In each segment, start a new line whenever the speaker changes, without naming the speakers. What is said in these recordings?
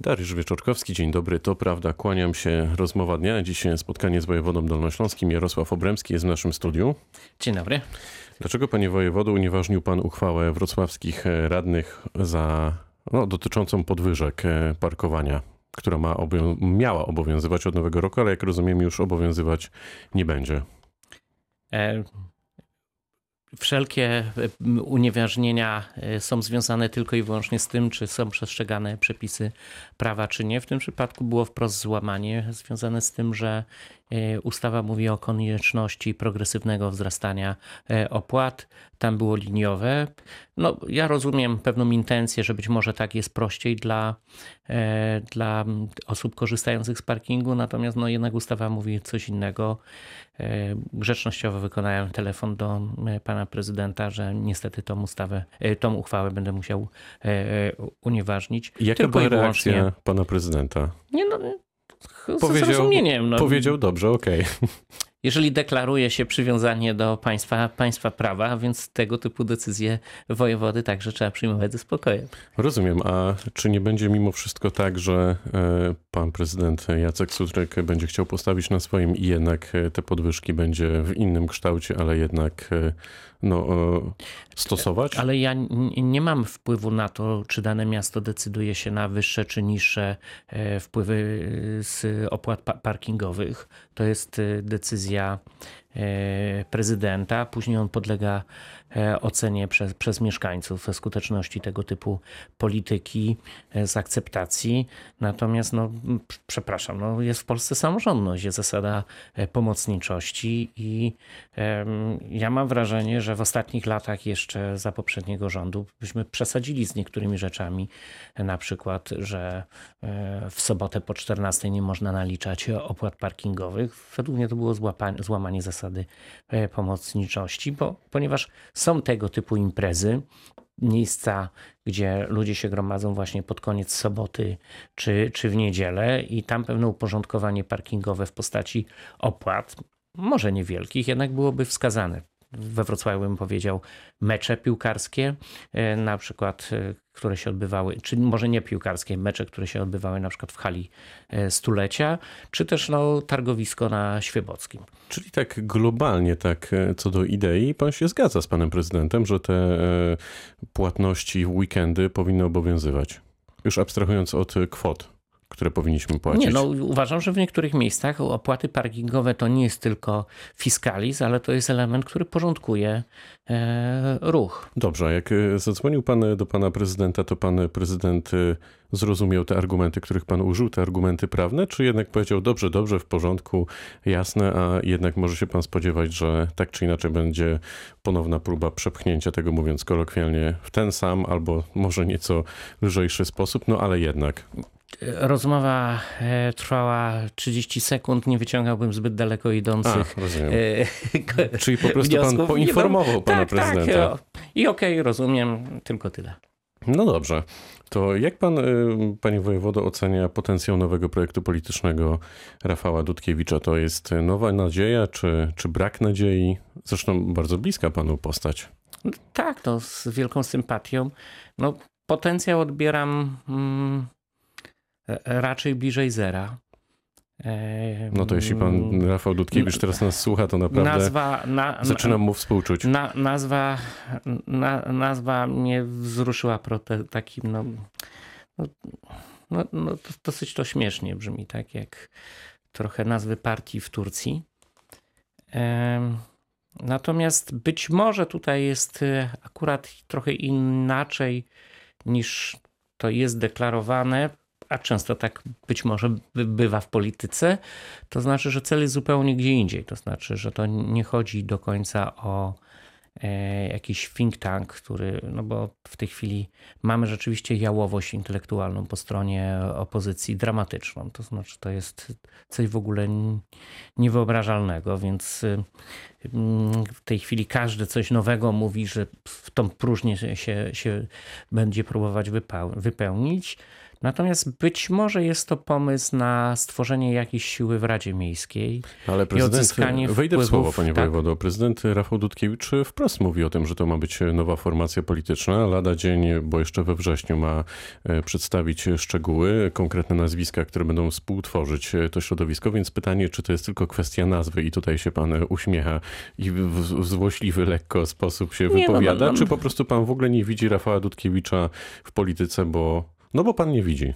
Dariusz Wieczorkowski, dzień dobry. To prawda, kłaniam się. Rozmowa dnia. Dziś spotkanie z wojewodą dolnośląskim. Jarosław Obremski jest w naszym studiu.
Dzień dobry.
Dlaczego, panie wojewodo, unieważnił pan uchwałę wrocławskich radnych za, no, dotyczącą podwyżek parkowania, która ma obowią miała obowiązywać od nowego roku, ale jak rozumiem już obowiązywać nie będzie?
E wszelkie unieważnienia są związane tylko i wyłącznie z tym, czy są przestrzegane przepisy prawa, czy nie. W tym przypadku było wprost złamanie związane z tym, że ustawa mówi o konieczności progresywnego wzrastania opłat. Tam było liniowe. No, ja rozumiem pewną intencję, że być może tak jest prościej dla, dla osób korzystających z parkingu, natomiast no, jednak ustawa mówi coś innego. Grzecznościowo wykonałem telefon do pana prezydenta, że niestety tą ustawę, tą uchwałę będę musiał unieważnić.
Jaka
Tylko
była reakcja pana prezydenta?
Nie no,
Powiedział-
zrozumieniem. No.
Powiedział dobrze, okej.
Jeżeli deklaruje się przywiązanie do państwa, państwa prawa, więc tego typu decyzje wojewody także trzeba przyjmować ze spokojem.
Rozumiem, a czy nie będzie mimo wszystko tak, że e, pan prezydent Jacek Sutryk będzie chciał postawić na swoim i jednak e, te podwyżki będzie w innym kształcie, ale jednak e, no, stosować?
Ale ja nie mam wpływu na to, czy dane miasto decyduje się na wyższe czy niższe wpływy z opłat pa- parkingowych. To jest decyzja e, prezydenta. Później on podlega e, ocenie przez, przez mieszkańców skuteczności tego typu polityki, e, z akceptacji. Natomiast, no, przepraszam, no, jest w Polsce samorządność, jest zasada e, pomocniczości i em, ja mam wrażenie, że w ostatnich latach jeszcze za poprzedniego rządu byśmy przesadzili z niektórymi rzeczami. Na przykład, że e, w sobotę po 14 nie można naliczać opłat parkingowych. Według mnie to było złapanie, złamanie zasady e, pomocniczości, bo, ponieważ są tego typu imprezy, miejsca, gdzie ludzie się gromadzą właśnie pod koniec soboty czy, czy w niedzielę i tam pewne uporządkowanie parkingowe w postaci opłat, może niewielkich, jednak byłoby wskazane. We Wrocławiu bym powiedział mecze piłkarskie, e, na przykład, e, które się odbywały, czy może nie piłkarskie, mecze, które się odbywały na przykład w hali e, stulecia, czy też no, targowisko na Świebockim.
Czyli tak globalnie, tak co do idei, pan się zgadza z panem prezydentem, że te płatności w weekendy powinny obowiązywać? Już abstrahując od kwot, które powinniśmy płacić.
Nie, no uważam, że w niektórych miejscach opłaty parkingowe to nie jest tylko fiskalizm, ale to jest element, który porządkuje e, ruch.
Dobrze, jak e, zadzwonił pan do pana prezydenta, to pan prezydent e, zrozumiał te argumenty, których pan użył, te argumenty prawne, czy jednak powiedział dobrze, dobrze, w porządku, jasne, a jednak może się pan spodziewać, że tak czy inaczej będzie ponowna próba przepchnięcia tego, mówiąc kolokwialnie, w ten sam albo może nieco lżejszy sposób, no ale jednak.
Rozmowa e, trwała 30 sekund, nie wyciągałbym zbyt daleko
A,
idących
rozumiem.
e,
Czyli po prostu pan poinformował pana
tak,
prezydenta.
Tak. I okej, rozumiem, tylko tyle.
No dobrze. To jak pan, y, panie wojewodo, ocenia potencjał nowego projektu politycznego Rafała Dudkiewicza? To jest nowa nadzieja, czy, czy brak nadziei? Zresztą bardzo bliska panu postać.
Tak, no, z wielką sympatią. No, potencjał odbieram mm, e, raczej bliżej zera. E,
No to jeśli pan Rafał Dudkiewicz teraz nas słucha, to naprawdę
Nazwa, na, na,
zaczynam mu współczuć.
Na, nazwa, na, nazwa mnie wzruszyła prote, takim, no, no, no, no, to dosyć to śmiesznie brzmi, tak jak trochę nazwy partii w Turcji. Natomiast być może tutaj jest e, akurat trochę inaczej niż to jest deklarowane, a często tak być może by- bywa w polityce. To znaczy, że cel jest zupełnie gdzie indziej. To znaczy, że to nie chodzi do końca o e, jakiś think tank, który, no bo w tej chwili mamy rzeczywiście jałowość intelektualną po stronie opozycji dramatyczną. To znaczy, to jest coś w ogóle niewyobrażalnego, więc y, mm, w tej chwili każdy coś nowego mówi, że w tą próżnię się, się, będzie próbować wypeł- wypełnić. Natomiast być może jest to pomysł na stworzenie jakiejś siły w Radzie Miejskiej.
Ale prezydent, wejdę w słowo, panie tak? wojewodo, prezydent Rafał Dudkiewicz wprost mówi o tym, że to ma być nowa formacja polityczna. Lada dzień, bo jeszcze we wrześniu ma e, przedstawić szczegóły, konkretne nazwiska, które będą współtworzyć e, to środowisko, więc pytanie, czy to jest tylko kwestia nazwy i tutaj się pan uśmiecha i w złośliwy lekko sposób się nie, no, wypowiada, no, no, no. czy po prostu pan w ogóle nie widzi Rafała Dudkiewicza w polityce, bo no bo pan nie widzi.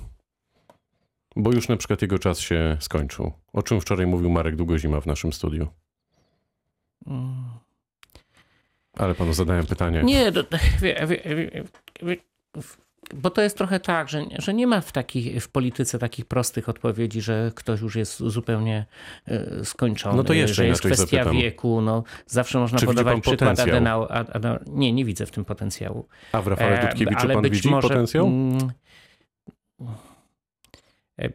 Bo już na przykład jego czas się skończył. O czym wczoraj mówił Marek Długozima w naszym studiu. Ale panu zadałem pytanie.
Nie, wie, wie, wie, bo to jest trochę tak, że, że nie ma w, takich, w polityce takich prostych odpowiedzi, że ktoś już jest zupełnie e, skończony.
No to jeszcze
że jest kwestia
zapytam.
wieku. No, zawsze można
Czy
podawać przykład
Adenau.
Nie, nie widzę w tym potencjału.
A w Rafale Dudkiewiczu pan widzi może, potencjał?
E,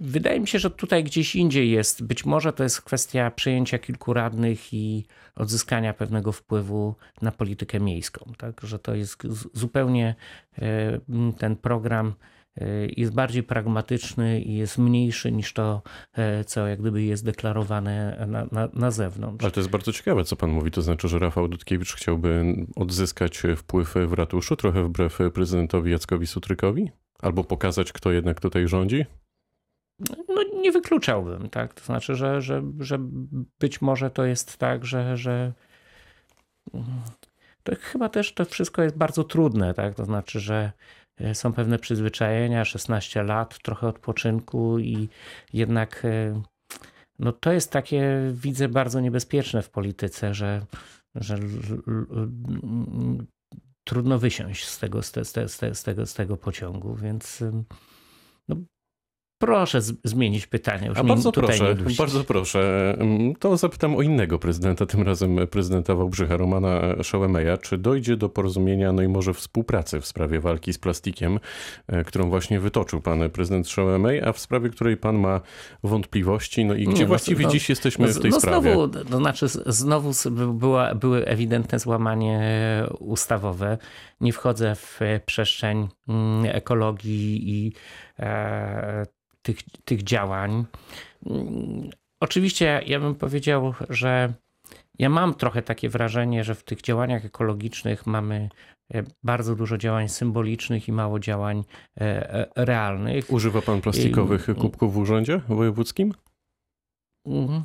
wydaje mi się, że tutaj gdzieś indziej jest. Być może to jest kwestia przejęcia kilku radnych i odzyskania pewnego wpływu na politykę miejską. Tak? Że to jest zupełnie e, ten program e, jest bardziej pragmatyczny i jest mniejszy niż to, co jak gdyby jest deklarowane na, na, na zewnątrz.
Ale to jest bardzo ciekawe, co pan mówi. To znaczy, że Rafał Dudkiewicz chciałby odzyskać wpływ w ratuszu, trochę wbrew prezydentowi Jackowi Sutrykowi? Albo pokazać, kto jednak tutaj rządzi?
No, nie wykluczałbym, tak? To znaczy, że, że, że być może to jest tak, że, że to chyba też to wszystko jest bardzo trudne, tak? To znaczy, że e, są pewne przyzwyczajenia, 16 lat, trochę odpoczynku i jednak e, no to jest takie, widzę, bardzo niebezpieczne w polityce, że, że trudno wysiąść z tego, z, te, z, te, z, tego, z tego pociągu, więc no, Proszę zmienić pytanie. Już
A bardzo proszę, bardzo proszę. To zapytam o innego prezydenta, tym razem prezydenta Wałbrzycha, Romana Szołemeja. Czy dojdzie do porozumienia, no i może współpracy w sprawie walki z plastikiem, e, którą właśnie wytoczył pan prezydent Szołemej, a w sprawie której pan ma wątpliwości, no i gdzie no, właściwie no, dziś jesteśmy no, w tej
no,
sprawie?
Znowu, to znaczy znowu była, były ewidentne złamanie ustawowe. Nie wchodzę w przestrzeń mm, ekologii i e, tych, tych działań. Oczywiście ja bym powiedział, że ja mam trochę takie wrażenie, że w tych działaniach ekologicznych mamy e, bardzo dużo działań symbolicznych i mało działań e, e, realnych.
Używa pan plastikowych kubków w urzędzie wojewódzkim?
Mm,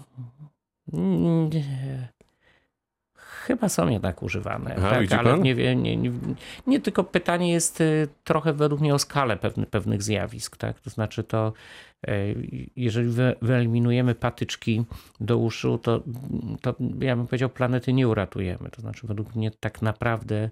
nie. Chyba są jednak używane.
Aha,
tak, ale nie, nie, nie, nie, tylko pytanie jest y, trochę według mnie o skalę pewny, pewnych zjawisk. Tak? To znaczy to, jeżeli wyeliminujemy patyczki do uszu, to, to ja bym powiedział, planety nie uratujemy. To znaczy według mnie tak naprawdę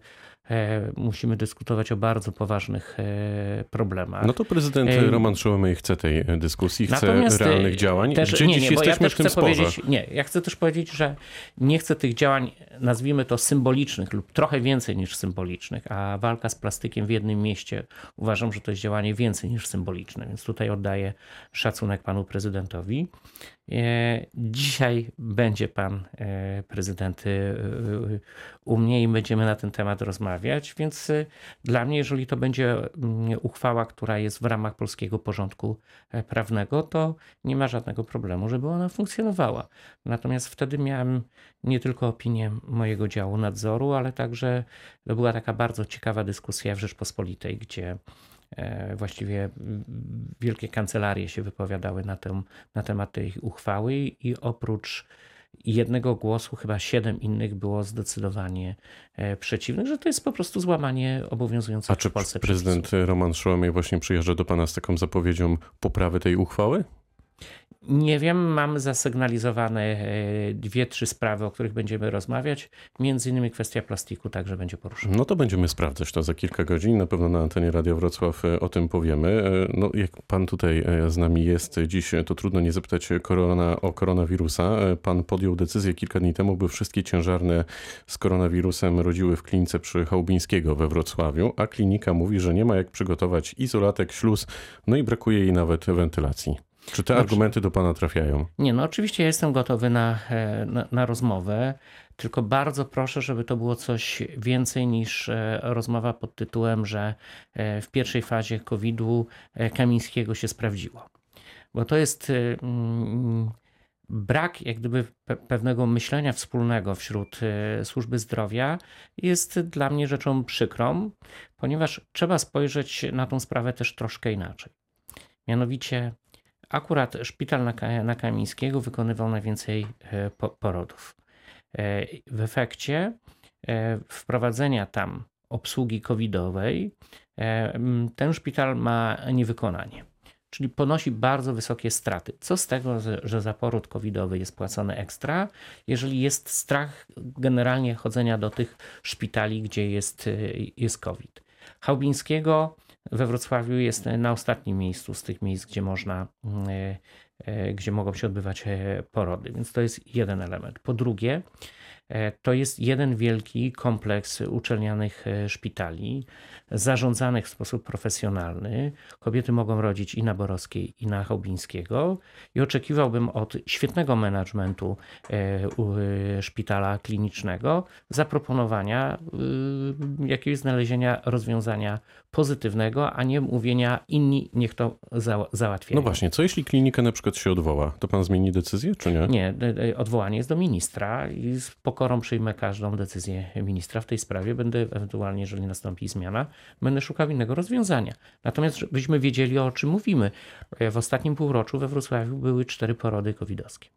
E, musimy dyskutować o bardzo poważnych e, problemach.
No to prezydent e, Roman Szołomej chce tej dyskusji, chce Natomiast realnych działań. Też, Gdzie nie, dziś nie, jesteśmy ja w tym sporze?
Nie, ja chcę też powiedzieć, że nie chcę tych działań, nazwijmy to symbolicznych lub trochę więcej niż symbolicznych, a walka z plastykiem w jednym mieście uważam, że to jest działanie więcej niż symboliczne, więc tutaj oddaję szacunek panu prezydentowi. Dzisiaj będzie pan prezydent u mnie i będziemy na ten temat rozmawiać, więc dla mnie, jeżeli to będzie mm, uchwała, która jest w ramach polskiego porządku e, prawnego, to nie ma żadnego problemu, żeby ona funkcjonowała. Natomiast wtedy miałem nie tylko opinię mojego działu nadzoru, ale także to była taka bardzo ciekawa dyskusja w Rzeczpospolitej, gdzie e, właściwie wielkie kancelarie się wypowiadały na, na temat tej uchwały i oprócz jednego głosu chyba siedem innych było zdecydowanie e, przeciwnych, że to jest po prostu złamanie obowiązujących
A czy
w Polsce
prezydent
przepisów.
Roman Szołomej właśnie przyjeżdża do pana z taką zapowiedzią poprawy tej uchwały?
Nie wiem, mamy zasygnalizowane e, dwie, trzy sprawy, o których będziemy rozmawiać. Między innymi kwestia plastiku także będzie poruszona.
No to będziemy sprawdzać to za kilka godzin. Na pewno na antenie Radia Wrocław e, o tym powiemy. E, no, jak pan tutaj z nami jest dziś, to trudno nie zapytać korona, o koronawirusa. Pan podjął decyzję kilka dni temu, by wszystkie ciężarne z koronawirusem rodziły w klinice przy Chałubińskiego we Wrocławiu, a klinika mówi, że nie ma jak przygotować izolatek, śluz, no i brakuje jej nawet wentylacji. Czy te argumenty do pana trafiają?
Nie, no oczywiście ja jestem gotowy na, e, na, na rozmowę, tylko bardzo proszę, żeby to było coś więcej niż e, rozmowa pod tytułem, że e, w pierwszej fazie COVID-u Kamińskiego się sprawdziło. Bo to jest mm, brak jak gdyby pewnego myślenia wspólnego wśród służby zdrowia jest dla mnie rzeczą przykrą, ponieważ trzeba spojrzeć na tą sprawę też troszkę inaczej. Mianowicie Akurat szpital na, na Kamińskiego wykonywał najwięcej e, porodów. E, w efekcie e, wprowadzenia tam obsługi covidowej ten szpital ma niewykonanie. Czyli ponosi bardzo wysokie straty. Co z tego, że za poród covidowy jest płacony ekstra, jeżeli jest strach generalnie chodzenia do tych szpitali, gdzie jest, jest COVID. Chałbińskiego we Wrocławiu jest na ostatnim miejscu z tych miejsc, gdzie można, e, e, gdzie mogą się odbywać e, porody. Więc to jest jeden element. Po drugie, to jest jeden wielki kompleks uczelnianych szpitali, zarządzanych w sposób profesjonalny. Kobiety mogą rodzić i na Borowskiej, i na Chałbińskiego. I oczekiwałbym od świetnego managementu szpitala klinicznego zaproponowania jakiegoś znalezienia rozwiązania pozytywnego, a nie mówienia inni niech to za, załatwiają.
No właśnie, co jeśli klinika na przykład się odwoła? To pan zmieni decyzję, czy nie?
Nie, odwołanie jest do ministra i z pokorą przyjmę każdą decyzję ministra w tej sprawie. Będę ewentualnie, jeżeli nastąpi zmiana, będę szukał innego rozwiązania. Natomiast żebyśmy wiedzieli, o czym mówimy. W ostatnim półroczu we Wrocławiu były cztery porody covidowskie.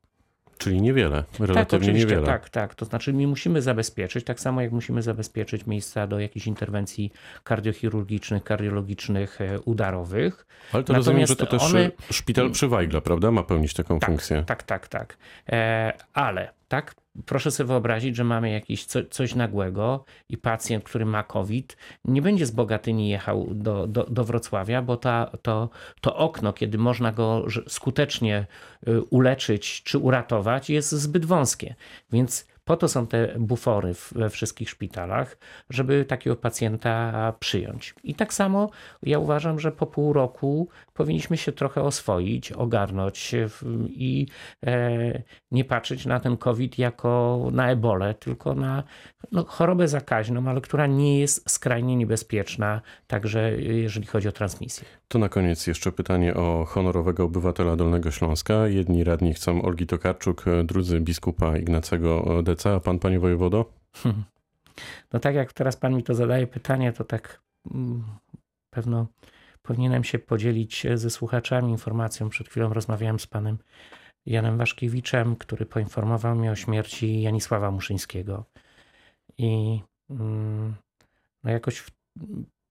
Czyli niewiele, relatywnie
tak,
niewiele.
Tak, tak. To znaczy my musimy zabezpieczyć, tak samo jak musimy zabezpieczyć miejsca do jakichś interwencji kardiochirurgicznych, kardiologicznych, e, udarowych.
Ale to Natomiast rozumiem, że to też one... szpital przy Wajgla, prawda? Ma pełnić taką
tak,
funkcję.
Tak, tak, tak. E, ale tak, proszę sobie wyobrazić, że mamy jakieś co, coś nagłego i pacjent, który ma COVID, nie będzie z Bogatyni jechał do, do, do Wrocławia, bo ta, to, to okno, kiedy można go skutecznie y, uleczyć czy uratować, jest zbyt wąskie. Więc po to są te bufory we wszystkich szpitalach, żeby takiego pacjenta przyjąć. I tak samo ja uważam, że po pół roku powinniśmy się trochę oswoić, ogarnąć i e, nie patrzeć na ten COVID jako na ebolę, tylko na no, chorobę zakaźną, ale która nie jest skrajnie niebezpieczna, także jeżeli chodzi o transmisję.
To na koniec jeszcze pytanie o honorowego obywatela Dolnego Śląska. Jedni radni chcą Olgi Tokarczuk, drudzy biskupa Ignacego Deca, a pan, panie wojewodo?
No tak jak teraz pan mi to zadaje pytanie, to tak mm, pewno powinienem się podzielić ze słuchaczami informacją. Przed chwilą rozmawiałem z panem Janem Waszkiewiczem, który poinformował mnie o śmierci Janisława Muszyńskiego. I mm, no jakoś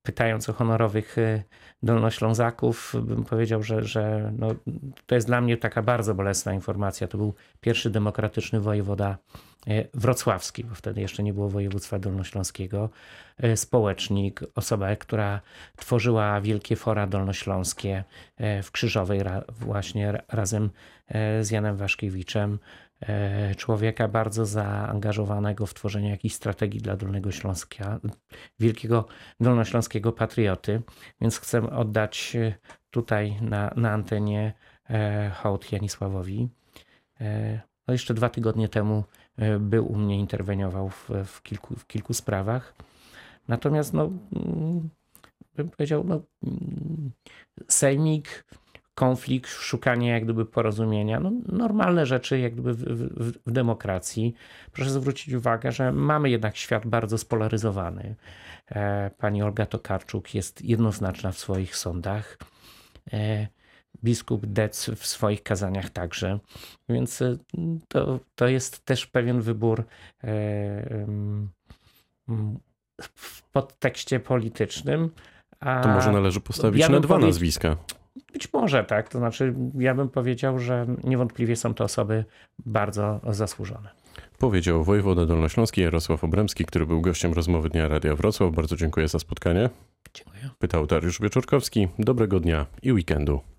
pytając o honorowych y, dolnoślązaków, bym powiedział, że, że no, to jest dla mnie taka bardzo bolesna informacja. To był pierwszy demokratyczny wojewoda y, wrocławski, bo wtedy jeszcze nie było województwa dolnośląskiego, y, społecznik, osoba, która tworzyła wielkie fora dolnośląskie w Krzyżowej właśnie razem z Janem Waszkiewiczem. E, człowieka bardzo zaangażowanego w tworzenie jakiejś strategii dla Dolnego Śląska, wielkiego dolnośląskiego patrioty, więc chcę oddać e, tutaj na, na antenie e, hołd Janisławowi. No jeszcze dwa tygodnie temu był u mnie, interweniował w, w, kilku, w kilku sprawach. Natomiast, no, mm, bym powiedział, no, mm, Sejmik konflikt, szukanie jak gdyby porozumienia. No, normalne rzeczy jak gdyby w, w, w, demokracji. Proszę zwrócić uwagę, że mamy jednak świat bardzo spolaryzowany. E, pani Olga Tokarczuk jest jednoznaczna w swoich sądach. E, biskup Dec w swoich kazaniach także. Więc e, to, to jest też pewien wybór w podtekście politycznym.
A to może należy postawić ja na dwa nazwiska.
Być może tak. To znaczy, ja bym powiedział, że niewątpliwie są to osoby bardzo zasłużone.
Powiedział wojewoda dolnośląski Jarosław Obremski, który był gościem rozmowy Dnia Radia Wrocław. Bardzo dziękuję za spotkanie.
Dziękuję.
Pytał Dariusz Wieczorkowski. Dobrego dnia i weekendu.